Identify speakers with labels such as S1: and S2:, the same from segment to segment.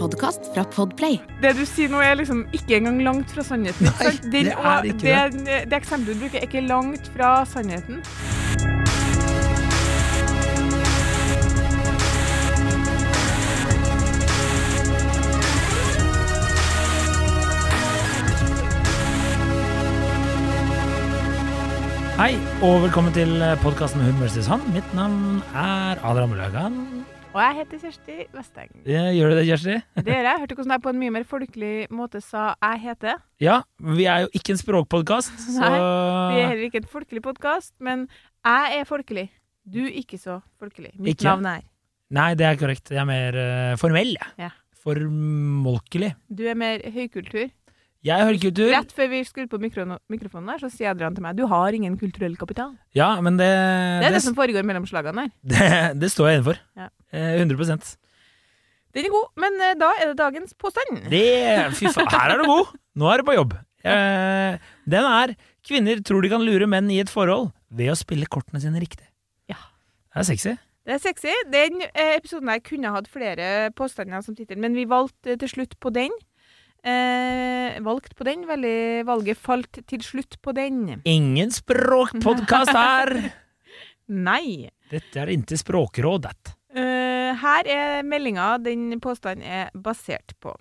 S1: podkast fra Podplay.
S2: Det du sier nå, er liksom ikke engang langt fra sannheten.
S3: Nei,
S2: sant? Den-
S3: det er ikke
S2: det. Det eksempelet du bruker, er ikke langt fra sannheten.
S3: Hei, og velkommen til podkasten Hun versus han. Mitt navn er Adrian Mulagan.
S2: Og jeg heter Kjersti Vesteng.
S3: Ja, Gjør du det, Kjersti?
S2: Det gjør jeg. Hørte hvordan jeg på en mye mer folkelig måte sa 'jeg heter'.
S3: Ja, vi er jo ikke en språkpodkast, så
S2: Nei, Vi er heller ikke en folkelig podkast, men jeg er folkelig. Du ikke så folkelig. Mitt
S3: Ikke?
S2: navn er.
S3: Nei, det er korrekt. Jeg er mer uh, formell, jeg.
S2: Ja.
S3: Formolkelig.
S2: Du er mer høykultur.
S3: Jeg hører kultur.
S2: Rett før vi skulle på mikro mikrofonen, her, så sier Adrian til meg 'du har ingen kulturell kapital'.
S3: Ja, men det
S2: Det er det,
S3: det,
S2: som foregår mellom slagene her.
S3: det, det står jeg innenfor.
S2: Ja.
S3: Eh, 100
S2: Den er god, men eh, da er det dagens påstand.
S3: Det Fy faen, her er du god! Nå er du på jobb. Eh, den er 'Kvinner tror de kan lure menn i et forhold ved å spille kortene sine riktig'.
S2: Ja.
S3: Det er sexy.
S2: Det er sexy. Den eh, episoden her kunne hatt flere påstander som tittel, men vi valgte til slutt på den. Eh, valgt på den. Veldig valget falt til slutt på den.
S3: Ingen språkpodkast her!
S2: Nei.
S3: Dette er ikke Språkrådet.
S2: Eh, her er meldinga den påstanden er basert på.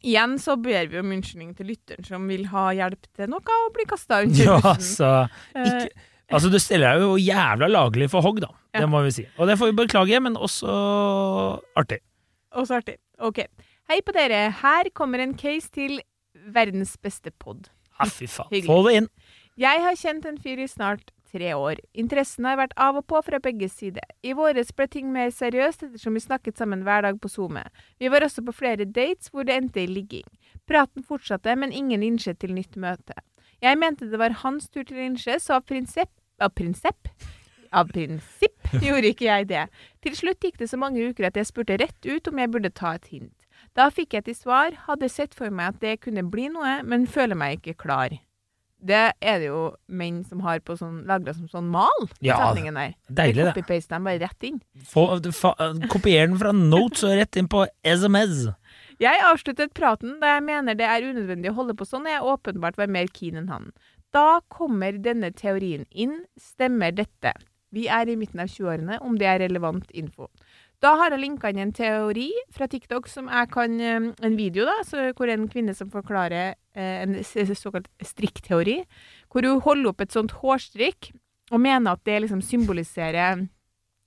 S2: Igjen så ber vi om unnskyldning til lytteren som vil ha hjelp til noe og bli kasta under
S3: Ja, altså
S2: Eh,
S3: ikke, Altså, du stiller deg jo jævla laglig for hogg, da.
S2: Ja.
S3: Det må vi si. Og det får vi beklage, men også artig.
S2: Også artig. Ok. Hei på dere. Her kommer en case til verdens beste pod.
S3: Ja, fy faen.
S2: Hyggelig.
S3: Få det inn.
S2: Jeg har kjent en fyr i snart tre år. Interessen har vært av og på fra begge sider. I våres ble ting mer seriøst ettersom vi snakket sammen hver dag på SoMe. Vi var også på flere dates hvor det endte i ligging. Praten fortsatte, men ingen innsett til nytt møte. Jeg mente det var hans tur til å innse, så av prinsipp Av prinsipp? Av prinsipp gjorde ikke jeg det. Til slutt gikk det så mange uker at jeg spurte rett ut om jeg burde ta et hint. Da fikk jeg til svar, hadde sett for meg at det kunne bli noe, men føler meg ikke klar. Det er det jo menn som har på sånn, lagra som sånn mal.
S3: Ja,
S2: setningen der.
S3: Deilig, det.
S2: Copy-paste dem bare rett inn.
S3: Få, fa, kopier den fra notes og rett inn på SMS.
S2: Jeg avsluttet praten da jeg mener det er unødvendig å holde på sånn, og jeg åpenbart var mer keen enn han. Da kommer denne teorien inn. Stemmer dette? Vi er i midten av 20-årene, om det er relevant info. Da har jeg linka inn en teori fra TikTok som jeg kan eh, En video, da, hvor en kvinne som forklarer eh, en såkalt strikkteori. Hvor hun holder opp et sånt hårstrikk og mener at det liksom symboliserer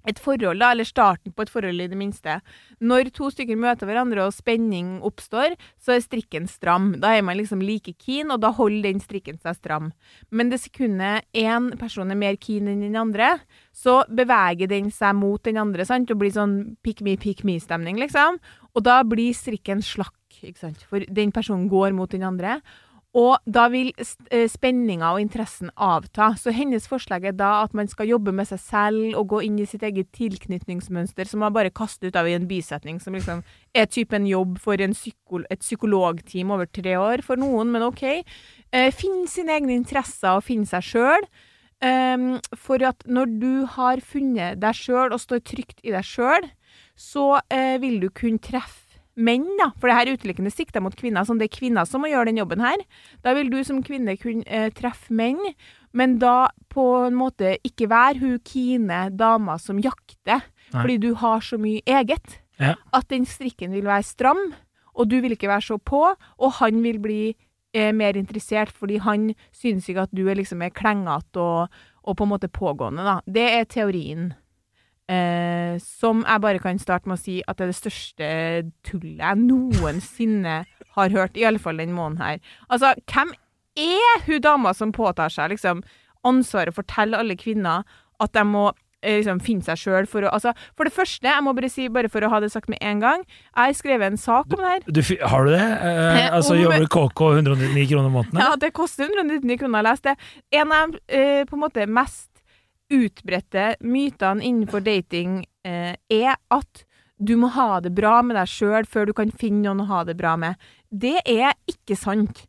S2: et forhold, da, eller starten på et forhold i det minste. Når to stykker møter hverandre og spenning oppstår, så er strikken stram. Da er man liksom like keen, og da holder den strikken seg stram. Men det sekundet én person er mer keen enn den andre, så beveger den seg mot den andre, sant, og blir sånn pick me, pick me-stemning, liksom. Og da blir strikken slakk, ikke sant, for den personen går mot den andre. Og da vil eh, spenninga og interessen avta. Så hennes forslag er da at man skal jobbe med seg selv og gå inn i sitt eget tilknytningsmønster, som man bare kaster ut av i en bisetning, som liksom er typen jobb for psyko et psykologteam over tre år for noen, men OK. Eh, finn sine egne interesser og finn seg sjøl. Um, for at når du har funnet deg sjøl og står trygt i deg sjøl, så eh, vil du kunne treffe menn, da, for det her er utelukkende sikta mot kvinner, som det er kvinner som må gjøre den jobben her. Da vil du som kvinne kunne eh, treffe menn, men da på en måte ikke være hun kine dama som jakter,
S3: Nei.
S2: fordi du har så mye eget.
S3: Ja.
S2: At den strikken vil være stram, og du vil ikke være så på, og han vil bli eh, mer interessert, fordi han synes ikke at du er liksom klengete og, og på en måte pågående, da. Det er teorien. Eh, som jeg bare kan starte med å si at det er det største tullet jeg noensinne har hørt, i alle fall den måneden her. Altså, hvem er hun dama som påtar seg liksom ansvaret for å fortelle alle kvinner at de må eh, liksom finne seg sjøl for å Altså, for det første, jeg må bare si, bare for å ha det sagt med en gang, jeg har skrevet en sak om det her.
S3: Du, du, har du det? Eh,
S2: Eh,
S3: altså
S2: om-
S3: Jobber KK 199 kroner i måneden?
S2: Ja, det koster 199 kroner å lese det. En av eh, på en måte mest utbredte mytene innenfor dating eh, er at du må ha det bra med deg sjøl før du kan finne noen å ha det bra med. Det er ikke sant.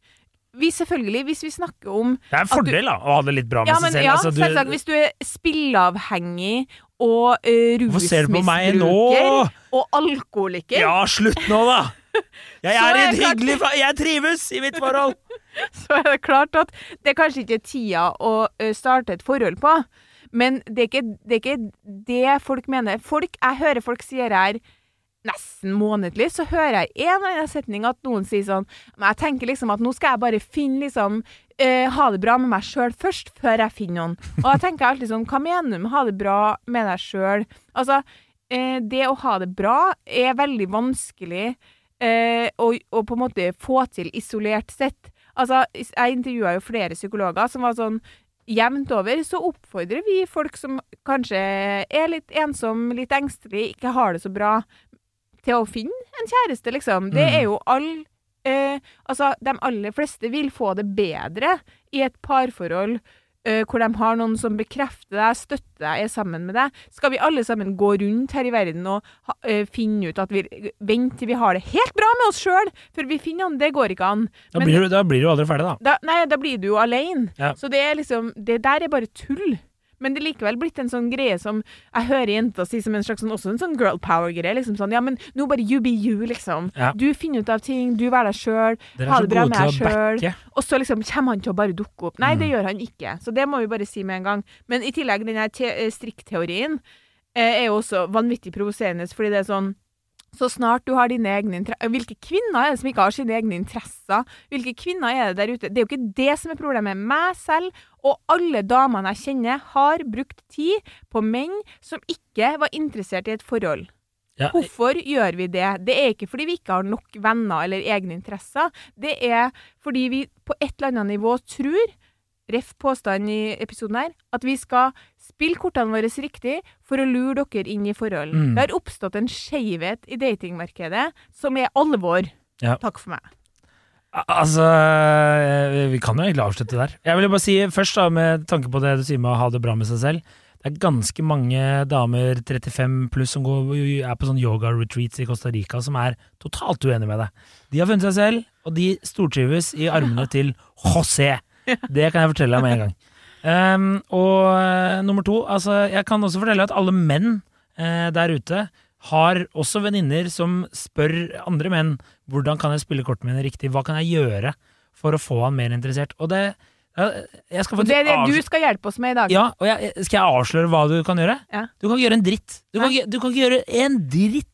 S2: Vi selvfølgelig, hvis vi snakker om
S3: Det er en
S2: at du-
S3: fordel da, å ha det litt bra med
S2: ja,
S3: seg selv.
S2: ja,
S3: altså, du,
S2: selvsagt. Hvis du er spilleavhengig og uh, rusmisbruker og alkoholiker.
S3: Ja, slutt nå, da! Jeg
S2: er,
S3: er i et hyggelig Jeg trives i mitt forhold!
S2: så er det klart at det kanskje ikke er tida å ø, starte et forhold på. Men det er, ikke, det er ikke det folk mener. Folk, jeg hører folk sier her nesten månedlig, så hører jeg en eller annen setning at noen sier sånn Men jeg tenker liksom at nå skal jeg bare finne liksom eh, Ha det bra med meg sjøl først, før jeg finner noen. Og da tenker jeg alltid sånn Hva mener du med ha det bra med deg sjøl? Altså, eh, det å ha det bra er veldig vanskelig eh, å, å på en måte få til isolert sett. Altså, jeg intervjua jo flere psykologer som var sånn Jevnt over så oppfordrer vi folk som kanskje er litt ensom, litt engstelig, ikke har det så bra, til å finne en kjæreste, liksom. Det
S3: Mm.
S2: er jo all eh, Altså, de aller fleste vil få det bedre i et parforhold hvor de har noen som bekrefter deg, støtter deg, er sammen med deg. Skal vi alle sammen gå rundt her i verden og ha, eh, finne ut at vi Vent til vi har det helt bra med oss sjøl, før vi finner han? Det går ikke an.
S3: Da
S2: Men-
S3: blir, du, da blir du aldri ferdig, da.
S2: Da, nei, da blir du jo alene.
S3: Ja.
S2: Så det er liksom Det der er bare tull. Men det er likevel blitt en sånn greie som jeg hører jenter si som en slags sånn, også en sånn girl power-greie. Liksom sånn Ja, men nå bare you be you, liksom.
S3: Ja.
S2: Du finner ut av ting, du vær deg sjøl, ha det bra med deg sjøl. Og så liksom kommer han til å bare dukke opp. Nei,
S3: Mm.
S2: det gjør han ikke. Så det må vi bare si med en gang. Men i tillegg, den her eh, strikkteorien eh, er jo også vanvittig provoserende, fordi det er sånn så snart du har dine egne interesser Hvilke kvinner er det som ikke har sine egne interesser? Hvilke kvinner er det der ute? Det er jo ikke det som er problemet. Meg selv og alle damene jeg kjenner, har brukt tid på menn som ikke var interessert i et forhold.
S3: Ja,
S2: Hvorfor gjør vi det? Det er ikke fordi vi ikke har nok venner eller egne interesser. Det er fordi vi på et eller annet nivå tror, ref påstanden i episoden her, at vi skal spille kortene våre riktig for å lure dere inn i forhold.
S3: Mm.
S2: Det har oppstått en skeivhet i datingmarkedet som er alvor.
S3: Ja.
S2: Takk for meg.
S3: Altså eh, Vi kan jo egentlig avslutte der. Jeg vil bare si først, da, med tanke på det du sier med å ha det bra med seg selv. Det er ganske mange damer 35 pluss som går, er på sånn yoga-retreats i Costa Rica, som er totalt uenige med deg. De har funnet seg selv, og de stortrives i armene til José. Det kan jeg fortelle deg med en gang. Um, og uh, nummer to, altså, jeg kan også fortelle at alle menn uh, der ute har også venninner som spør andre menn hvordan kan jeg spille kortene mine riktig, hva kan jeg gjøre for å få han mer interessert. Og det jeg skal
S2: det er det du skal hjelpe oss med i dag.
S3: ja, og jeg, Skal jeg avsløre hva du kan gjøre?
S2: Ja.
S3: Du kan ikke gjøre en dritt. Du kan, du kan ikke gjøre en dritt.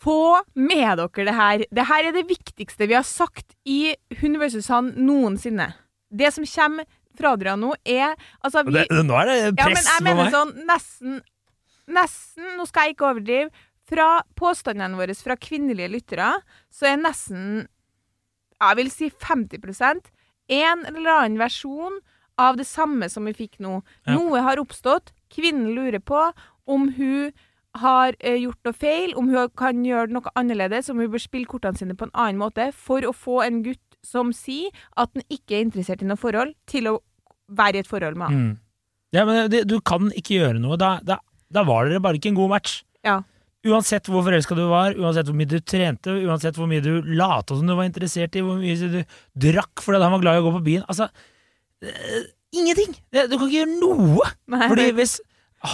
S2: Få med dere det her. Det her er det viktigste vi har sagt i Hun versus han noensinne. Det som kommer fra dere nå, er Altså, vi
S3: nå er det
S2: Ja, men jeg mener sånn nesten Nesten, nå skal jeg ikke overdrive, fra påstandene våre fra kvinnelige lyttere, så er nesten Jeg vil si 50% en eller annen versjon av det samme som vi fikk nå.
S3: Ja.
S2: Noe har oppstått. Kvinnen lurer på om hun har eh, gjort noe feil, om hun kan gjøre noe annerledes, om hun bør spille kortene sine på en annen måte, for å få en gutt som sier at han ikke er interessert i noe forhold, til å være i et forhold med han.
S3: Mm. Ja, men det, du kan ikke gjøre noe. Da, da, da var dere bare ikke en god match.
S2: Ja.
S3: Uansett hvor forelska du var, uansett hvor mye du trente, uansett hvor mye du lata som du var interessert i, hvor mye du drakk fordi han var glad i å gå på byen. Altså, øh, ingenting! Du kan ikke gjøre noe!
S2: Nei,
S3: Fordi hvis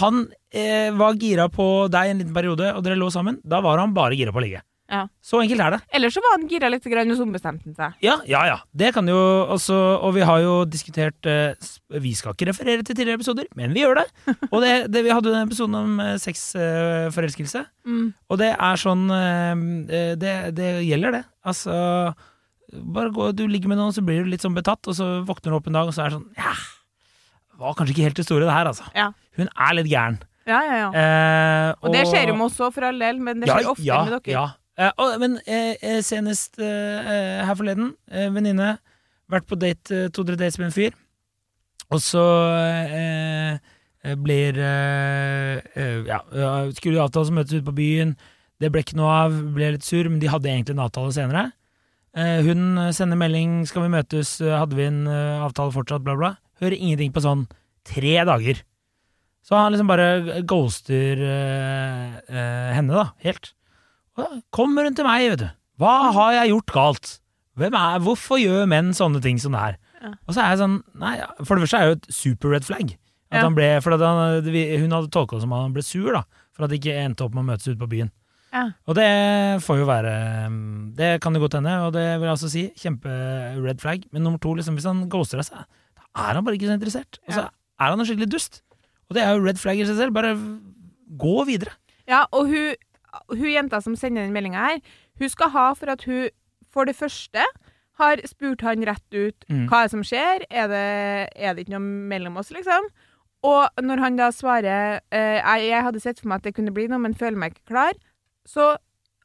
S3: han eh, var gira på deg en liten periode, og dere lå sammen, da var han bare gira på å ligge.
S2: Ja.
S3: Så enkelt er det.
S2: Eller så var han gira litt, grann, og så ombestemte han seg.
S3: Ja, ja, ja. Det kan jo også Og vi har jo diskutert eh, Vi skal ikke referere til tidligere episoder, men vi gjør det. Og det, det vi hadde jo en episode om eh, sexforelskelse.
S2: Mm.
S3: Og det er sånn eh, det, det gjelder, det. Altså Bare gå, Du ligger med noen, så blir du litt sånn betatt, og så våkner du opp en dag, og så er det sånn Ja, var kanskje ikke helt det store, det her, altså.
S2: Ja.
S3: Hun er litt gæren.
S2: Ja, ja, ja.
S3: Eh,
S2: Og det skjer jo med oss òg, for all del, men det skjer ofte med dere.
S3: Ja. Og, men eh, senest eh, her forleden, eh, venninne, vært på date, to-tre dates med en fyr, og så blir Ja, skulle avtale å møtes ute på byen, det ble ikke noe av, ble litt sur, men de hadde egentlig en avtale senere. Hun sender melding 'skal vi møtes', hadde vi en avtale fortsatt, bla, bla. Hører ingenting på sånn tre dager. Så han liksom bare ghoster henne, da, helt. Kommer hun til meg, vet du. Hva har jeg gjort galt? Hvem er, hvorfor gjør menn sånne ting som det her?
S2: Ja.
S3: Og så er jeg sånn Nei, for det første er det jo et super red flag. At
S2: Ja.
S3: han ble, for han, hun hadde tolka det som at han ble sur, da. For at de ikke endte opp med å møtes ute på byen.
S2: Ja.
S3: Og det får jo være Det kan jo godt hende, og det vil jeg også si. Kjempe red flag. Men nummer to, liksom, hvis han ghoster seg Da er han bare ikke så interessert. Og så er han en skikkelig dust. Og det er jo red flag i seg selv. Bare gå videre.
S2: Ja, og hun, hun jenta som sender den meldinga her, hun skal ha for at hun for det første har spurt han rett ut
S3: Mm.
S2: hva er det som skjer, er det, er det ikke noe mellom oss, liksom? Og når han da svarer eh, jeg, hadde sett for meg at det kunne bli noe, men føler meg ikke klar, så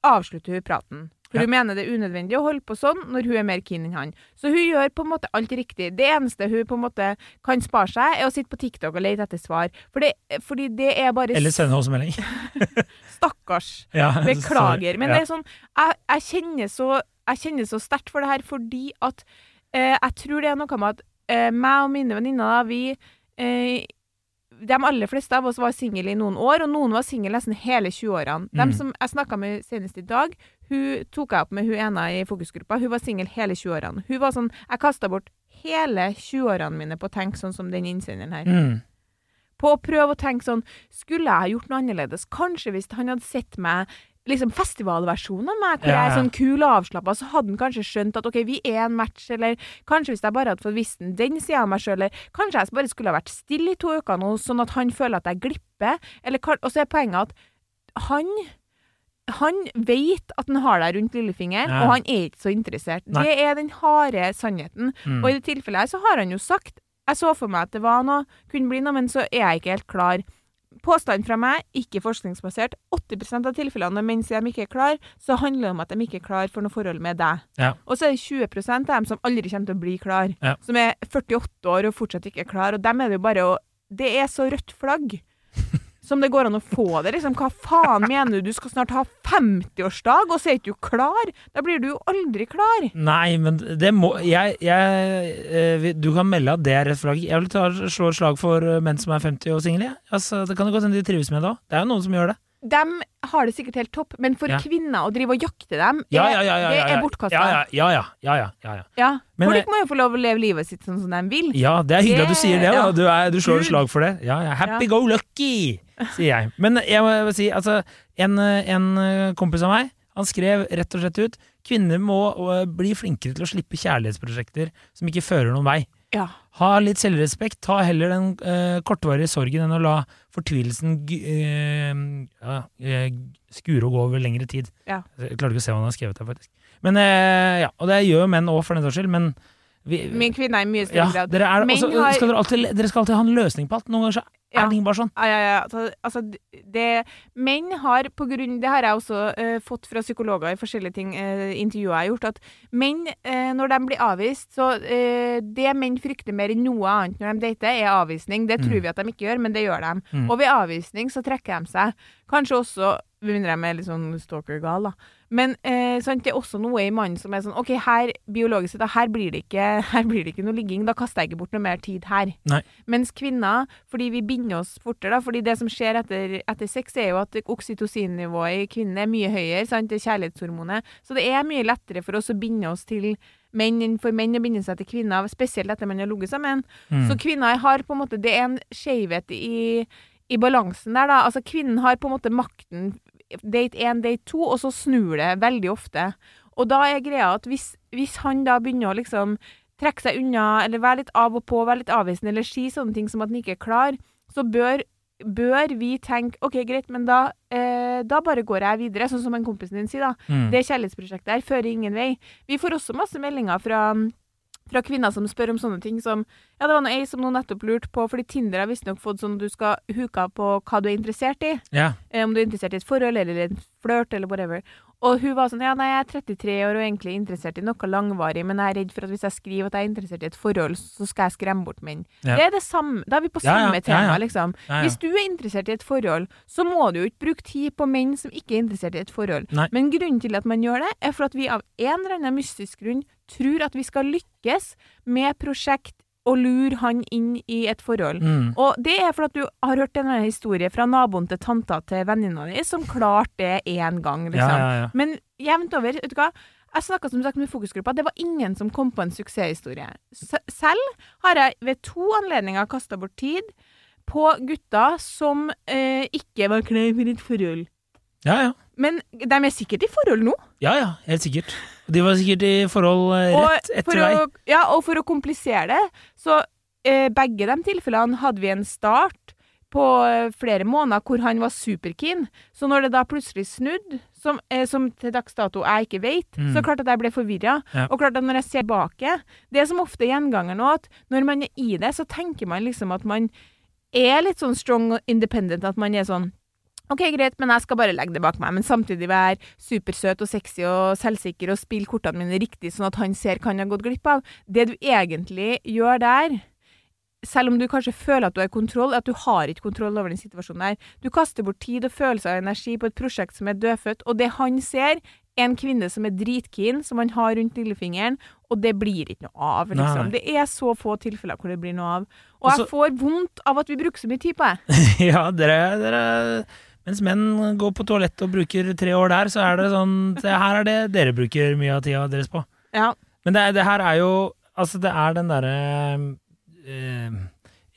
S2: avslutter hun praten. For
S3: Ja.
S2: hun mener det er unødvendig å holde på sånn når hun er mer keen enn han. Så hun gjør på en måte alt riktig. Det eneste hun på en måte kan spare seg, er å sitte på TikTok og lete etter svar. For det, fordi det er bare
S3: Eller sende oss melding.
S2: Stakkars.
S3: Ja,
S2: Beklager. Men det er sånn Jeg, jeg kjenner så så sterkt for det her fordi at eh, Jeg tror det er noe med at eh, meg og mine venninner, vi eh, De aller fleste av oss var single i noen år, og noen var single nesten hele 20-årene.
S3: Mm.
S2: De som jeg snakka med senest i dag, hun tok jeg opp med hun ene i fokusgruppa. Hun var singel hele 20-årene. Hun var sånn Jeg kasta bort hele 20-årene mine på å tenke sånn som den innsenderen her
S3: Mm.
S2: på å prøve å tenke sånn Skulle jeg ha gjort noe annerledes? Kanskje hvis han hadde sett meg liksom festivalversjonen av meg, hvor
S3: Ja,
S2: jeg er sånn kul og avslappa, så hadde han kanskje skjønt at OK, vi er en match, eller kanskje hvis jeg bare hadde fått visst den, den sida av meg sjøl, eller kanskje jeg bare skulle ha vært stille i to uker nå, sånn at han føler at jeg glipper, eller Og så er poenget at han han vet at han har deg rundt lillefingeren,
S3: Ja.
S2: og han er ikke så interessert.
S3: Nei.
S2: Det er den harde sannheten.
S3: Mm.
S2: Og i det tilfellet her så har han jo sagt Jeg så for meg at det var noe, kunne bli noe, men så er jeg ikke helt klar. Påstanden fra meg, ikke forskningsbasert. 80% av tilfellene mens de ikke er klar, så handler det om at de ikke er klar for noe forhold med deg.
S3: Ja.
S2: Og så er det 20 av dem som aldri kommer til å bli klar.
S3: Ja.
S2: Som er 48 år og fortsatt ikke er klar. Og dem er det jo bare å Det er så rødt flagg. Som det går an å få det. Liksom, hva faen mener du? Du skal snart ha 50-årsdag, og så er ikke du klar? Da blir du jo aldri klar.
S3: Nei, men det må Jeg, jeg eh, Du kan melde at det er rett flagg. Jeg vil ta, slå et slag for eh, menn som er 50 og single. Altså, det kan jo godt hende de trives med det òg. Det er jo noen som gjør det.
S2: De har det sikkert helt topp, men for
S3: Ja.
S2: kvinner å drive og jakte dem, er-
S3: ja, ja, ja,
S2: det er bortkasta.
S3: Ja, ja, ja, ja, ja, ja, ja, ja.
S2: Ja.
S3: Men,
S2: Folk
S3: eh,
S2: må jo få lov å leve livet sitt sånn som de vil.
S3: Ja, det er hyggelig at du sier det. Du, er, du slår et slag for det. Happy go lucky, sier jeg. Men jeg må si, altså, en, en kompis av meg, han skrev rett og slett ut Kvinner må bli flinkere til å slippe kjærlighetsprosjekter som ikke fører noen vei.
S2: Ja.
S3: Ha litt selvrespekt. Ta heller den øh, kortvarige sorgen enn å la fortvilelsen øh, ja, øh, skure og gå over lengre tid.
S2: Ja.
S3: Jeg klarte ikke å se hva han har skrevet her, faktisk. Men, øh, ja, og det gjør jo menn òg, for den saks skyld. Men vi,
S2: Min kvinne er i mye større grad.
S3: dere, er, også,
S2: har-
S3: skal dere, alltid, dere skal alltid ha en løsning på alt. Noen ganger så
S2: Ja.
S3: Erling bare sånn.
S2: Ja, ja, ja. Altså, altså, det, menn har på grunn Det har jeg også uh, fått fra psykologer i forskjellige ting, uh, intervjuer jeg har gjort, at menn, uh, når de blir avvist så Det menn frykter mer enn noe annet når de dater, er avvisning. Det tror
S3: Mm.
S2: vi at de ikke gjør, men det gjør de.
S3: Mm.
S2: Og ved avvisning så trekker de seg. Kanskje også med mindre de er litt sånn stalker-gal, da. Men eh, sant, det er også noe i mannen som er sånn OK, her biologisk sett, her blir, det ikke, her blir det ikke noe ligging. Da kaster jeg ikke bort noe mer tid her.
S3: Nei.
S2: Mens kvinner, fordi vi binder oss fortere, da, fordi det som skjer etter, etter sex, er jo at oksytocinnivået i kvinnen er mye høyere, sant, det er kjærlighetshormonet. Så det er mye lettere for oss å binde oss til menn enn for menn å binde seg til kvinner, spesielt etter man har ligget sammen.
S3: Mm.
S2: Så kvinner har på en måte Det er en skjevhet i, i balansen der, da. Altså, kvinnen har på en måte makten date 1, date 2, og så snur det veldig ofte. Og da er greia at hvis, hvis han da begynner å liksom trekke seg unna, eller være litt av og på, være litt avvisende, eller si sånne ting som at han ikke er klar, så bør, bør vi tenke OK, greit, men da, eh, da bare går jeg videre, sånn som en kompisen din sier, da.
S3: Mm.
S2: Det kjærlighetsprosjektet her fører ingen vei. Vi får også masse meldinger fra, fra kvinner som spør om sånne ting som Ja, det var noe ei som nå nettopp lurte på, fordi Tinder har visstnok fått sånn at du skal huke på hva du er interessert i.
S3: Ja.
S2: Eh, Om du er interessert i et forhold eller en flørt eller whatever. Og hun var sånn Ja, nei, jeg er 33 år og egentlig interessert i noe langvarig, men jeg er redd for at hvis jeg skriver at jeg er interessert i et forhold, så skal jeg skremme bort menn.
S3: Ja.
S2: Det er det samme. Da er vi på
S3: Ja, ja,
S2: samme
S3: ja,
S2: tema, liksom. Hvis du er interessert i et forhold, så må du jo ikke bruke tid på menn som ikke er interessert i et forhold.
S3: Nei.
S2: Men grunnen til at man gjør det, er for at vi av en eller annen mystisk grunn tror at vi skal lykkes med prosjekt og lure han inn i et forhold.
S3: Mm.
S2: Og det er for at du har hørt en historie fra naboen til tanta til venninna di, som klarte det én gang, liksom.
S3: Ja, ja, ja.
S2: Men jevnt over, vet du hva. Jeg snakka som sagt med fokusgruppa, det var ingen som kom på en suksesshistorie. Selv har jeg ved to anledninger kasta bort tid på gutter som eh, ikke var klare for et forhold.
S3: Ja, ja.
S2: Men de er sikkert i forhold nå.
S3: Ja, ja, helt sikkert. De var sikkert i forhold eh, rett
S2: Og
S3: etter deg.
S2: ja, og for å komplisere det, så eh, begge de tilfellene hadde vi en start på eh, flere måneder hvor han var superkeen. Så når det da plutselig snudde, som, eh, som til dags dato jeg ikke vet,
S3: Mm.
S2: så klart at jeg ble forvirra.
S3: Ja.
S2: Og klart at når jeg ser tilbake Det er som ofte gjenganger nå, at når man er i det, så tenker man liksom at man er litt sånn strong og independent, at man er sånn OK, greit, men jeg skal bare legge det bak meg, men samtidig være supersøt og sexy og selvsikker og spille kortene mine riktig, sånn at han ser hva han har gått glipp av. Det du egentlig gjør der, selv om du kanskje føler at du har kontroll, er at du har ikke kontroll over den situasjonen der. Du kaster bort tid og følelser og energi på et prosjekt som er dødfødt, og det han ser, er en kvinne som er dritkeen, som han har rundt lillefingeren, og det blir ikke noe av, liksom. Det er så få tilfeller hvor det blir noe av. Og
S3: Også-
S2: jeg får vondt av at vi bruker så mye tid på det.
S3: Ja, dere, dere Mens menn går på toalettet og bruker tre år der, så er det sånn det Her er det dere bruker mye av tida deres på.
S2: Ja.
S3: Men det, det her er jo Altså, det er den derre eh,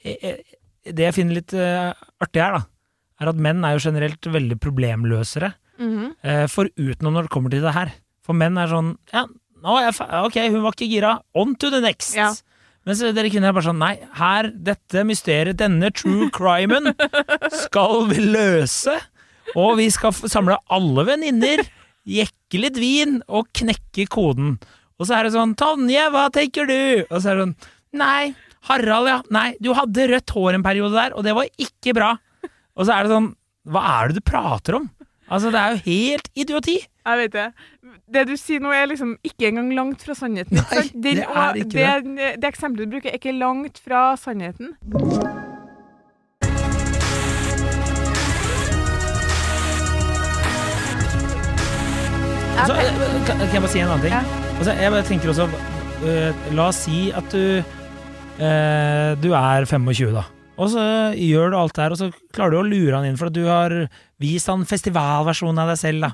S3: eh, Det jeg finner litt eh, artig her, da, er at menn er jo generelt veldig problemløsere.
S2: Mhm.
S3: Eh, Foruten når det kommer til det her. For menn er sånn Ja, nå er jeg fe ok, hun var ikke gira. On to the next.
S2: Ja.
S3: Mens dere kvinner er bare sånn Nei, her, dette mysteriet, denne true crimen, skal vi løse. Og vi skal samle alle venninner, jekke litt vin og knekke koden. Og så er det sånn Tonje, hva tenker du? Og så er det sånn Nei, Harald, ja. Nei, du hadde rødt hår en periode der, og det var ikke bra. Og så er det sånn Hva er det du prater om? Altså, det er jo helt idioti.
S2: Jeg vet det. Det du sier nå, er liksom ikke engang langt fra sannheten.
S3: Nei,
S2: det Den-
S3: det er ikke
S2: det. Det eksempelet du bruker, er ikke langt fra sannheten.
S3: Altså, eh, kan, kan jeg bare si en annen ting?
S2: Ja.
S3: Altså, jeg bare tenker også eh, La oss si at du eh, Du er 25, da. Og så gjør du alt det her, og så klarer du å lure han inn for at du har vist han festivalversjonen av deg selv. da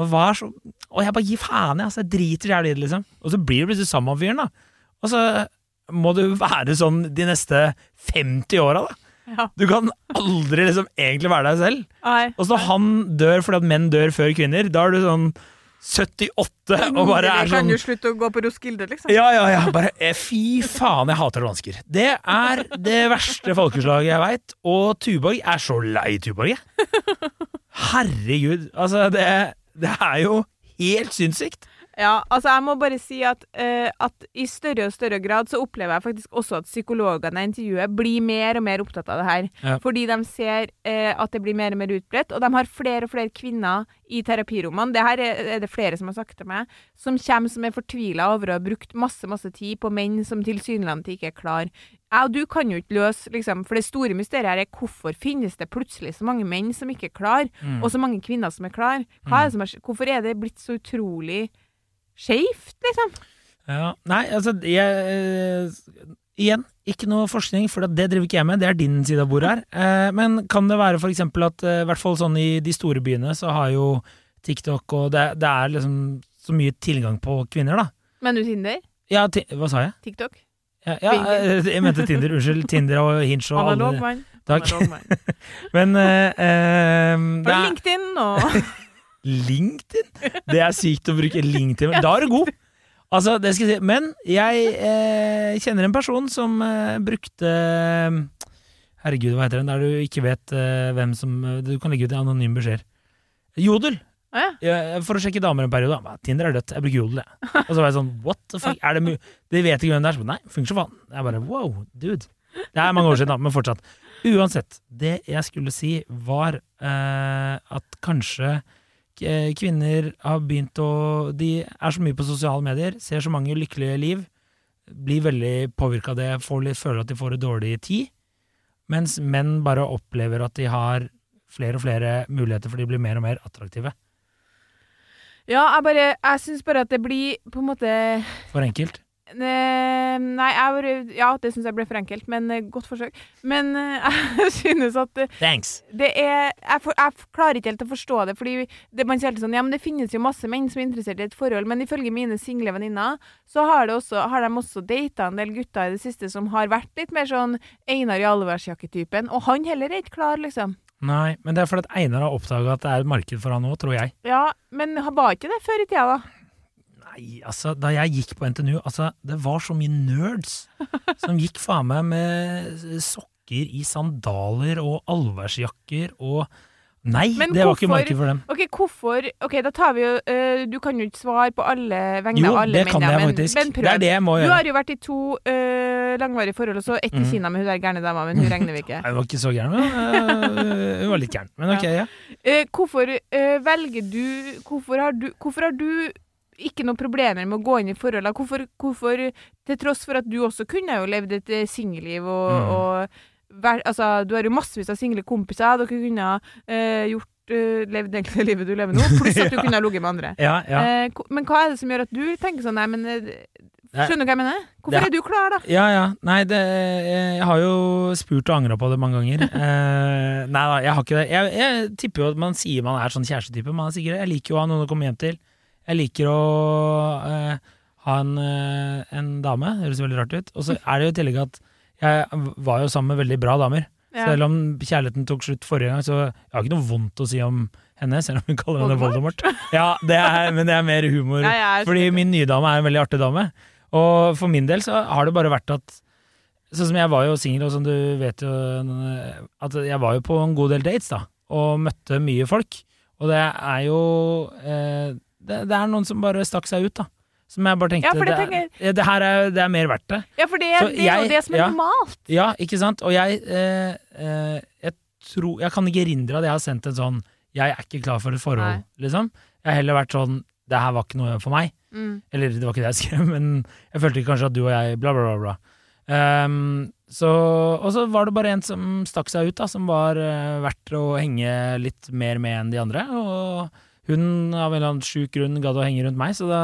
S3: Og var så Og jeg bare gir faen, jeg. Altså, jeg driter jævlig i det, liksom. Og så blir du plutselig sammen med fyren, da. Og så må du være sånn de neste 50 åra, da.
S2: Ja.
S3: Du kan aldri liksom egentlig være deg selv.
S2: Nei.
S3: Og så han dør fordi at menn dør før kvinner, da er du sånn 78 og bare er
S2: Kan
S3: sånn
S2: slutte å gå på Roskilde, liksom?
S3: Ja, ja, ja. Bare eh, fy faen, jeg hater dansker. Det er det verste folkeslaget jeg veit. Og Tuborg er så lei Tuborg, jeg. Herregud. Altså, det, det er jo helt sinnssykt.
S2: Ja, altså jeg må bare si at, uh, at i større og større grad så opplever jeg faktisk også at psykologene i intervjuet blir mer og mer opptatt av det her.
S3: Ja.
S2: Fordi de ser uh, at det blir mer og mer utbredt, og de har flere og flere kvinner i terapirommene. Det her er, er det flere som har sagt til meg, som kommer som er fortvila over å ha brukt masse, masse tid på menn som tilsynelatende ikke er klar. Jeg og du kan jo ikke løse, liksom, for det store mysteriet her er hvorfor finnes det plutselig så mange menn som ikke er klar,
S3: Mm.
S2: og så mange kvinner som er klar? Er det som er, hvorfor er det blitt så utrolig skeivt, liksom?
S3: Ja, nei, altså jeg, eh, Igjen, ikke noe forskning, for det driver ikke jeg med. Det er din side av bordet her. Eh, men kan det være eksempel at eh, i hvert fall sånn i de store byene så har jo TikTok og det, det er liksom så mye tilgang på kvinner, da.
S2: Men du Tinder?
S3: Ja, ti hva sa jeg?
S2: TikTok?
S3: Ja, ja, eh, jeg mente Tinder. Unnskyld. Tinder og Hinge og
S2: Analog mann.
S3: Takk. Men uh, eh, det er
S2: LinkedIn og
S3: LinkedIn? Det er sykt å bruke LinkedIn. Da er du god! Altså, det skal jeg si. Men jeg eh, kjenner en person som eh, brukte Herregud, hva heter den? Der du ikke vet eh, hvem som Du kan legge ut anonyme beskjeder. Jodel!
S2: Ja.
S3: For å sjekke damer en periode. Tinder er dødt, jeg bruker Jodel. Og så var jeg sånn, what the fuck, er det. De vet ikke hvem det er. Så, nei, funker så faen. Jeg bare, wow, dude. Det er mange år siden, da, men fortsatt. Uansett, det jeg skulle si, var eh, at kanskje kvinner har begynt å De er så mye på sosiale medier, ser så mange lykkelige liv, blir veldig påvirka av det, litt, føler at de får en dårlig tid, mens menn bare opplever at de har flere og flere muligheter, for de blir mer og mer attraktive.
S2: Ja, jeg bare Jeg syns bare at det blir på en måte
S3: For enkelt.
S2: Nei, jeg bare ja, det syns jeg ble for enkelt, men eh, godt forsøk. Men eh, jeg synes at eh,
S3: Thanks.
S2: det er jeg, for, jeg klarer ikke helt å forstå det, fordi det, man sier alltid sånn Ja, men det finnes jo masse menn som er interessert i et forhold, men ifølge mine single venninner, så har, det også, har de også data en del gutter i det siste som har vært litt mer sånn Einar i allværsjakke-typen, og han heller er ikke klar, liksom.
S3: Nei, men det er fordi at Einar har oppdaga at det er et marked for han òg, tror jeg.
S2: Ja, men var ikke det før i tida, da.
S3: Nei, altså, da jeg gikk på NTNU, altså, det var så mye nerds som gikk faen meg med sokker i sandaler og allværsjakker og Nei,
S2: Men
S3: det var ikke marked for dem.
S2: Ok, hvorfor Ok, da tar vi jo uh, Du kan jo ikke svare på alle vegne
S3: Jo,
S2: av alle
S3: det kan
S2: mennene,
S3: jeg
S2: men,
S3: faktisk.
S2: men prøv.
S3: Det er det jeg må
S2: Du har jo vært i to uh, langvarige forhold, og så ett i
S3: Mm.
S2: Kina med hun der gærne dama, men hun regner vi ikke.
S3: Nei, Hun var ikke så gæren, men uh, hun var litt gæren. Men ok, ja.
S2: Eh, hvorfor eh, velger du hvorfor har du hvorfor har du ikke noen problemer med å gå inn i forhold? Hvorfor, hvorfor, til tross for at du også kunne jo levd et eh, singelliv og,
S3: Mm.
S2: og vær, altså, Du har jo massevis av single kompiser. Dere kunne ha eh, gjort uh, levd egentlig det livet du lever nå, pluss at du kunne ha ligget med andre.
S3: Ja, ja.
S2: Eh, men hva er det som gjør at du tenker sånn Nei, men eh, Skjønner du hva jeg mener? Hvorfor
S3: Det-
S2: er du klar, da?
S3: Ja, ja. Nei, det, jeg har jo spurt og angra på det mange ganger. Eh, nei da, jeg har ikke det. Jeg, jeg tipper jo at man sier man er sånn kjærestetype. Man er sikkert, jeg liker jo å ha noen å komme hjem til. Jeg liker å eh, ha en, eh, en dame. Det høres veldig rart ut. Og så er det jo i tillegg at jeg var jo sammen med veldig bra damer.
S2: Ja.
S3: Selv om kjærligheten tok slutt forrige gang, så jeg har ikke noe vondt å si om henne, selv om hun kaller henne Voldemort. Ja, det er, men det er mer humor.
S2: Ja, er-
S3: Fordi min nye dame er en veldig artig dame. Og for min del så har det bare vært at Sånn som jeg var jo singel, og som du vet jo At jeg var jo på en god del dates, da. Og møtte mye folk. Og det er jo eh, det, det er noen som bare stakk seg ut, da. Som jeg bare tenkte
S2: Ja, det
S3: det, er, det her er, det er mer verdt det.
S2: Ja, for det, er jo det som er
S3: ja.
S2: normalt.
S3: Ja, ikke sant? Og jeg eh, eh, Jeg tror Jeg kan ikke erindre at jeg har sendt en sånn 'jeg er ikke klar for et forhold',
S2: Nei.
S3: liksom. Jeg har heller vært sånn 'det her var ikke noe for meg'.
S2: Mm.
S3: Eller det var ikke det jeg skrev, men jeg følte kanskje at du og jeg bla, bla, bla. bla. Um, så, og så var det bare en som stakk seg ut, da, som var uh, verdt å henge litt mer med enn de andre. Og hun av en eller annen sjuk grunn gadd å henge rundt meg, så da,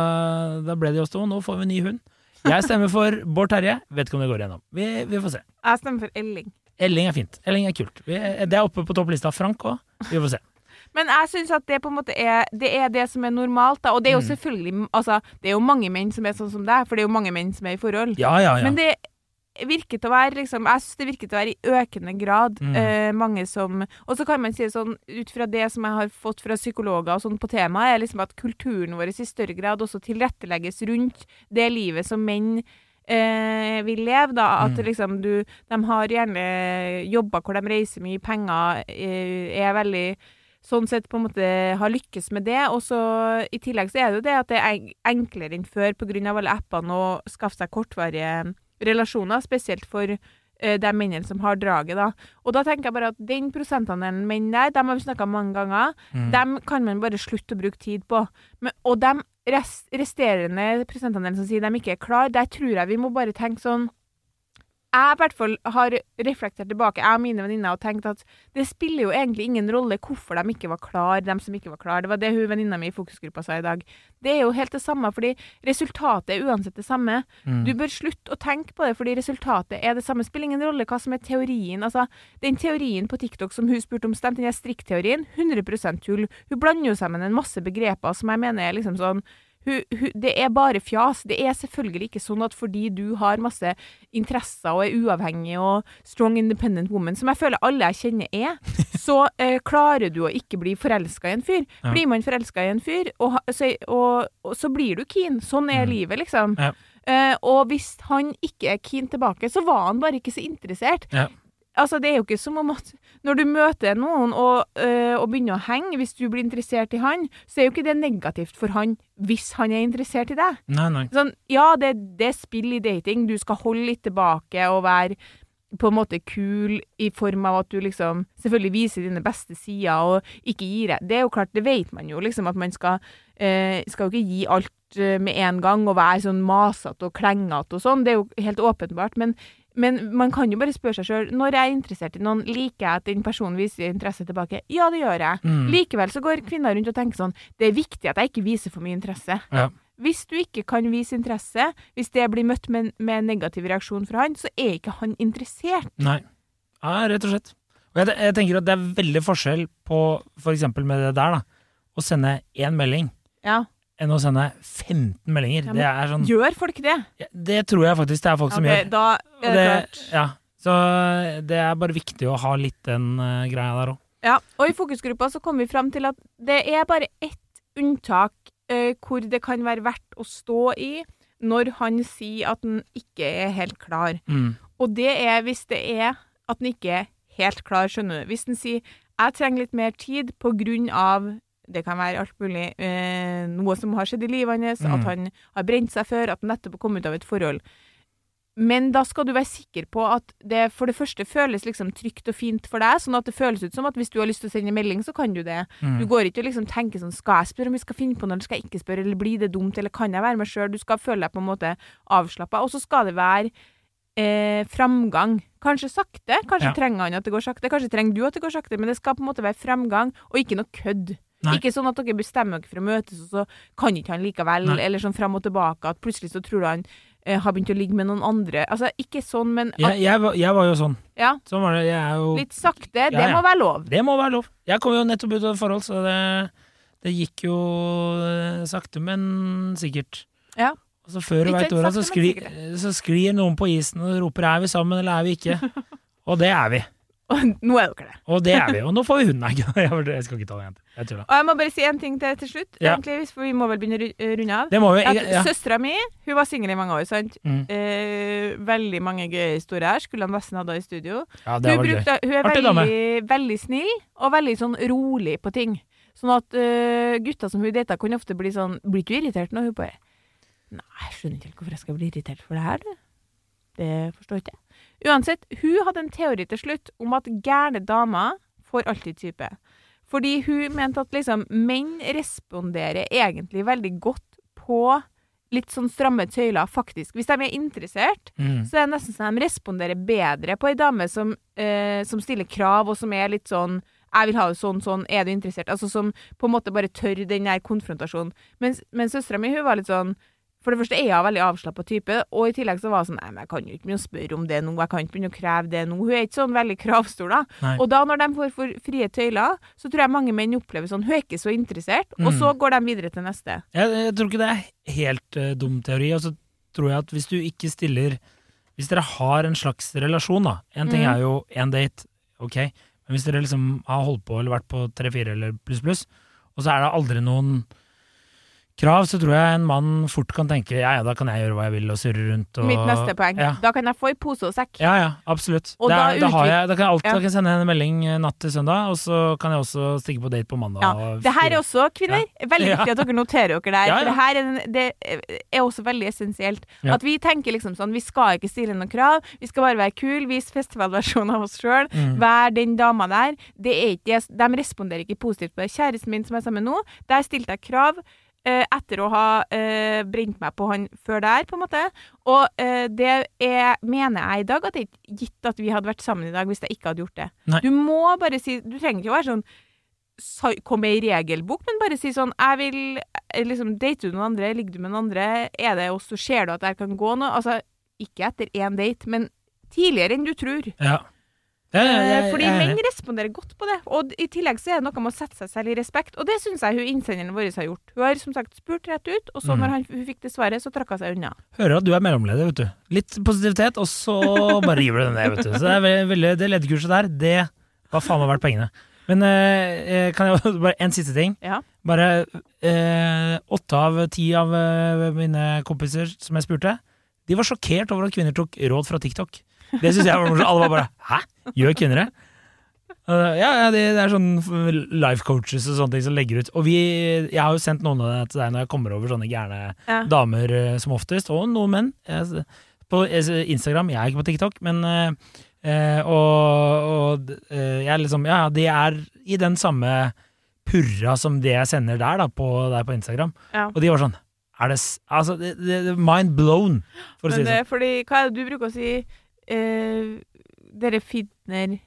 S3: da ble det oss to. Nå får vi en ny hund. Jeg stemmer for Bård Terje. Vet ikke om det går igjennom. Vi, vi får se.
S2: Jeg stemmer for Elling.
S3: Elling er fint. Elling er kult. Vi, det er oppe på topplista. Frank òg. Vi får se.
S2: Men jeg syns at det på en måte er det, er det som er normalt, da. Og det er jo
S3: Mm.
S2: selvfølgelig Altså, det er jo mange menn som er sånn som deg, for det er jo mange menn som er i forhold.
S3: Ja, ja, ja.
S2: Men det virker til å være liksom Jeg syns det virker til å være i økende grad
S3: Mm.
S2: eh, mange som Og så kan man si sånn, ut fra det som jeg har fått fra psykologer og sånn på temaet, er liksom at kulturen vår i større grad også tilrettelegges rundt det livet som menn eh, vil leve, da. At
S3: Mm.
S2: liksom du De har gjerne jobber hvor de reiser mye penger, eh, er veldig Sånn sett på en måte har lykkes med det. Og så i tillegg så er det jo det at det er en- enklere enn før pga. alle appene å skaffe seg kortvarige relasjoner, spesielt for eh, de mennene som har draget, da. Og da tenker jeg bare at den prosentandelen menn der, dem har vi snakka mange ganger,
S3: Mm.
S2: dem kan man bare slutte å bruke tid på. Men, og de rest, resterende prosentandelen som sier de ikke er klar, der tror jeg vi må bare tenke sånn jeg i hvert fall har reflektert tilbake, jeg og mine venninner, og tenkt at det spiller jo egentlig ingen rolle hvorfor de ikke var klar, de som ikke var klar. Det var det hun venninna mi i fokusgruppa sa i dag. Det er jo helt det samme, fordi resultatet er uansett det samme.
S3: Mm.
S2: Du bør slutte å tenke på det, fordi resultatet er det samme. Spiller ingen rolle hva som er teorien. Altså, den teorien på TikTok som hun spurte om stemte, den strikkteorien, 100 tull. Hun blander jo sammen en masse begreper som jeg mener er liksom sånn hun, hun, det er bare fjas. Det er selvfølgelig ikke sånn at fordi du har masse interesser og er uavhengig og strong independent woman, som jeg føler alle jeg kjenner er, så eh, klarer du å ikke bli forelska i en fyr.
S3: Ja.
S2: Blir man forelska i en fyr, og, så, og, og så blir du keen. Sånn er
S3: Mm.
S2: livet, liksom.
S3: Ja.
S2: Eh, og hvis han ikke er keen tilbake, så var han bare ikke så interessert.
S3: Ja.
S2: Altså, det er jo ikke som om at når du møter noen og, øh, og begynner å henge, hvis du blir interessert i han, så er jo ikke det negativt for han hvis han er interessert i deg.
S3: Nei, nei.
S2: Sånn, ja, det, det er spill i dating, du skal holde litt tilbake og være på en måte kul i form av at du liksom selvfølgelig viser dine beste sider og ikke gir deg. Det er jo klart, det vet man jo, liksom, at man skal, øh, skal jo ikke gi alt eh, med en gang og være sånn masete og klengete og sånn, det er jo helt åpenbart, men men man kan jo bare spørre seg sjøl når jeg er interessert i noen, liker jeg at den personen viser interesse tilbake? Ja, det gjør jeg.
S3: Mm.
S2: Likevel så går kvinner rundt og tenker sånn Det er viktig at jeg ikke viser for mye interesse.
S3: Ja.
S2: Hvis du ikke kan vise interesse, hvis det blir møtt med, med en negativ reaksjon fra han, så er ikke han interessert.
S3: Nei. Ja, rett og slett. Og jeg, jeg tenker at det er veldig forskjell på for eksempel med det der, da. Å sende én melding
S2: Ja.
S3: Enn å sende 15 meldinger.
S2: Ja,
S3: det er sånn
S2: Gjør folk det?
S3: Det tror jeg faktisk det er folk som
S2: Ok,
S3: gjør.
S2: Da er det, klart.
S3: ja. Så det er bare viktig å ha litt den uh, greia der òg.
S2: Ja, og i fokusgruppa så kom vi fram til at det er bare ett unntak uh, hvor det kan være verdt å stå i når han sier at han ikke er helt klar.
S3: Mm.
S2: Og det er hvis det er at han ikke er helt klar, skjønner du. Hvis han sier 'jeg trenger litt mer tid av' det kan være alt mulig. Eh, noe som har skjedd i livet hans,
S3: Mm.
S2: at han har brent seg før, at han nettopp har kommet ut av et forhold. Men da skal du være sikker på at det for det første føles liksom trygt og fint for deg, sånn at det føles ut som at hvis du har lyst til å sende en melding, så kan du det.
S3: Mm.
S2: Du går ikke og liksom tenker sånn Skal jeg spørre om vi skal finne på noe, eller skal jeg ikke spørre, eller blir det dumt, eller kan jeg være meg sjøl? Du skal føle deg på en måte avslappa. Og så skal det være eh, framgang. Kanskje sakte, kanskje
S3: Ja.
S2: trenger han at det går sakte, kanskje trenger du at det går sakte, men det skal på en måte være framgang, og ikke noe kødd.
S3: Nei.
S2: Ikke sånn at dere bestemmer dere for å møtes, og så kan ikke han likevel,
S3: Nei.
S2: eller sånn fram og tilbake, at plutselig så tror du han eh, har begynt å ligge med noen andre. Altså, ikke sånn, men at,
S3: Jeg, jeg, var- jeg var jo sånn.
S2: ja,
S3: Sånn var det. Jeg er jo
S2: litt sakte. Det
S3: Ja, ja.
S2: må være lov.
S3: Det må være lov. Jeg kom jo nettopp ut av et forhold, så det, det gikk jo eh, sakte, men sikkert.
S2: Ja.
S3: Og så før du veit ordet, så sklir noen på isen og roper 'er vi sammen', eller 'er vi ikke'? Og det er vi.
S2: Og nå er dere det.
S3: Og det er vi. Og nå får vi hund. Nei, jeg skal ikke ta det igjen. Jeg tulla.
S2: Og jeg må bare si en ting til til slutt,
S3: Ja.
S2: egentlig, for vi må vel begynne å runde av.
S3: Det må vi. Jeg, ja.
S2: Søstera mi hun var singel i mange år, sant.
S3: Mm.
S2: Eh, veldig mange gøye historier her. Skulle han Vesten hadde i studio.
S3: ja, det
S2: Hun, brukte, hun er
S3: Artig
S2: veldig, veldig snill og veldig sånn rolig på ting. Sånn at uh, gutter som hun data, kunne ofte bli sånn Blir du irritert når hun bare Nei, jeg skjønner ikke hvorfor jeg skal bli irritert for det her, du. Det forstår ikke jeg. Uansett, hun hadde en teori til slutt om at gærne damer får alltid type. Fordi hun mente at liksom menn responderer egentlig veldig godt på litt sånn stramme tøyler, faktisk. Hvis de er interessert,
S3: Mm.
S2: så er det nesten som de responderer bedre på ei dame som, eh, som stiller krav, og som er litt sånn 'Jeg vil ha det sånn, sånn. Er du interessert?' Altså som på en måte bare tør den der konfrontasjonen. Mens, mens søstera mi, hun var litt sånn For det første er hun veldig avslappa type, og i tillegg så var hun sånn 'Nei, men jeg kan jo ikke begynne å spørre om det nå. Jeg kan ikke begynne å kreve det nå.' Hun er ikke sånn veldig kravstor, da.
S3: Nei.
S2: Og da, når de får for frie tøyler, så tror jeg mange menn opplever sånn 'Hun er ikke så interessert', og
S3: Mm.
S2: så går de videre til neste.
S3: Jeg, jeg tror ikke det er helt uh, dum teori. Og så tror jeg at hvis du ikke stiller Hvis dere har en slags relasjon, da En ting
S2: Mm.
S3: er jo én date, ok, men hvis dere liksom har holdt på eller vært på tre-fire eller pluss pluss, og så er det aldri noen krav, så tror jeg en mann fort kan tenke ja ja, da kan jeg gjøre hva jeg vil og surre rundt og
S2: Mitt neste poeng.
S3: Ja.
S2: Da kan jeg få i pose og sekk.
S3: Ja, ja, absolutt.
S2: Da
S3: er, da, har jeg, da kan jeg alltid
S2: Ja.
S3: kan jeg sende en melding eh, natt til søndag, og så kan jeg også stikke på date på mandag.
S2: Ja, Det her er også, kvinner, veldig viktig at dere noterer dere der. For det her er, det er også veldig essensielt. At vi tenker liksom sånn, vi skal ikke stille noen krav, vi skal bare være kul, vise festivalversjonen av oss sjøl,
S3: Mm.
S2: være den dama der. Det er ikke, de responderer ikke positivt på det. Kjæresten min som er sammen med nå, der stilte jeg krav. Eh, etter å ha eh, brent meg på han før der, på en måte. Og eh, det er, mener jeg i dag at det er ikke gitt at vi hadde vært sammen i dag hvis jeg ikke hadde gjort det.
S3: Nei.
S2: Du må bare si Du trenger ikke å være sånn komme i regelbok, men bare si sånn Jeg vil liksom Dater du noen andre? Ligger du med noen andre? Er det oss? Ser du at det kan gå noe? Altså, ikke etter én date, men tidligere enn du tror.
S3: Ja. Ja, ja,
S2: ja,
S3: jeg-
S2: Fordi menn responderer godt på det. Og i tillegg så er det noe med å sette seg selv i respekt, og det syns jeg hun innsenderen vår har gjort. Hun har som sagt spurt rett ut, og så
S3: Mm.
S2: når han, hun fikk det svaret, så trakk hun seg unna.
S3: Hører at du er mellomleder, vet du. Litt positivitet, og så bare river du den ned, vet du. Så det, er veldig, det lederkurset der, det var faen meg verdt pengene. Men eh, kan jeg bare en siste ting?
S2: Ja.
S3: Bare eh, åtte av ti av eh, mine kompiser som jeg spurte, de var sjokkert over at kvinner tok råd fra TikTok. Det syns jeg var morsomt. Alle var bare Hæ? Gjør kvinner det? Ja, ja det, det er sånn life coaches og sånne ting som legger ut. Og vi, jeg har jo sendt noen av det til deg når jeg kommer over sånne gærne
S2: Ja.
S3: damer eh, som oftest, og noen menn. Jeg, på Instagram, jeg er ikke på TikTok, men eh, eh, Og, og eh, jeg er liksom Ja, de er i den samme purra som det jeg sender der, da, på, der på Instagram.
S2: Ja.
S3: Og de var sånn Er det Altså, det, det, mind blown, for å si
S2: Men
S3: det
S2: det sånn. fordi Hva er det du bruker å si? Eh, dere finner
S3: sånn.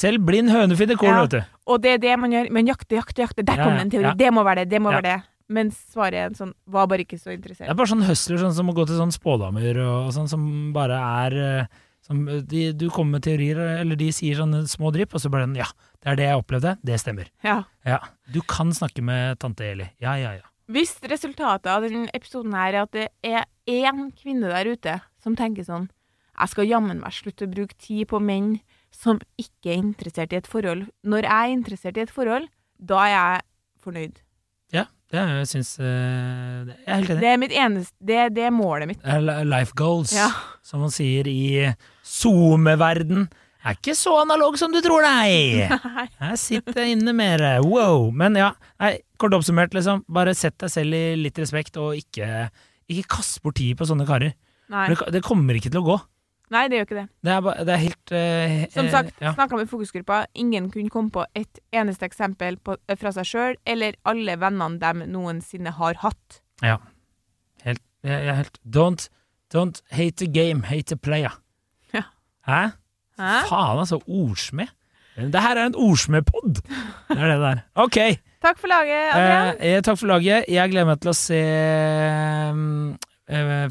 S3: Selv blind høne finner korn,
S2: Ja.
S3: vet du.
S2: Og det er det man gjør. Man jakter, jakter, jakter. Der
S3: Ja,
S2: kom det en teori.
S3: ja.
S2: Det må være det. Det må være det. Mens svaret er en sånn var bare ikke så interessert.
S3: Det er bare sånn høsler sånn som å gå til sånn spådamer og, sånn, som bare er eh, som, eh, de, Du kommer med teorier, eller de sier sånne små drypp, og så bare den, Ja, det er det jeg opplevde. Det stemmer.
S2: Ja.
S3: Ja. Du kan snakke med tante Eli. Ja, ja, ja.
S2: Hvis resultatet av denne episoden her er at det er én kvinne der ute som tenker sånn Jeg skal jammen meg slutte å bruke tid på menn som ikke er interessert i et forhold. Når jeg er interessert i et forhold, da er jeg fornøyd.
S3: Ja, det er, jeg syns eh, det- Jeg er helt enig.
S2: Det er mitt eneste Det, det er målet mitt.
S3: Life goals,
S2: Ja.
S3: som man sier i SoMe-verden. Er ikke så analog som du tror, nei! Her sitter jeg inne mer. Wow. Men ja, nei, kort oppsummert, liksom. Bare sett deg selv i litt respekt, og ikke, ikke kast bort tid på sånne karer.
S2: Nei.
S3: Det, det kommer ikke til å gå.
S2: Nei, det gjør ikke det.
S3: Det er, ba- det er helt eh,
S2: Som
S3: eh,
S2: sagt,
S3: ja.
S2: snakka med fokusgruppa. Ingen kunne komme på et eneste eksempel på, fra seg sjøl eller alle vennene de noensinne har hatt.
S3: Helt, jeg, er helt Don't, don't hate the game, hate the player.
S2: Ja.
S3: Hæ?
S2: Hæ?
S3: Faen, altså. Ordsmed. Det her er en ordsmedpod! Det er det det er. Ok.
S2: Takk for laget, Adrian.
S3: Eh, eh, takk for laget. Jeg gleder meg til å se mm, eh,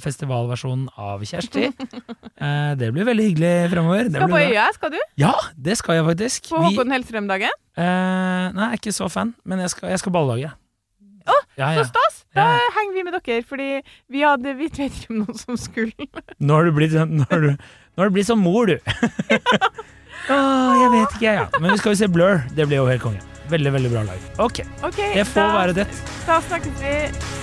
S3: festivalversjonen av Kjersti. Eh, det blir veldig hyggelig fremover. Det
S2: Skal på øya, skal du?
S3: Ja, det skal jeg faktisk.
S2: På
S3: Vi-
S2: Håkon Hellstrøm-dagen?
S3: eh, nei, jeg er ikke så fan, men jeg skal, jeg skal ballage.
S2: Å,
S3: ja,
S2: Så
S3: ja.
S2: stas! Da
S3: Ja.
S2: henger vi med dere, fordi vi hadde Vi vet ikke om noen som skulle.
S3: Nå har du blitt, nå har du, nå har du blitt som mor, du. oh, jeg vet ikke, ja. Men vi skal jo se Blur. Det blir jo helt konge. Veldig, veldig bra lag. Ok,
S2: okay
S3: det får
S2: da,
S3: være det.
S2: da snakkes vi.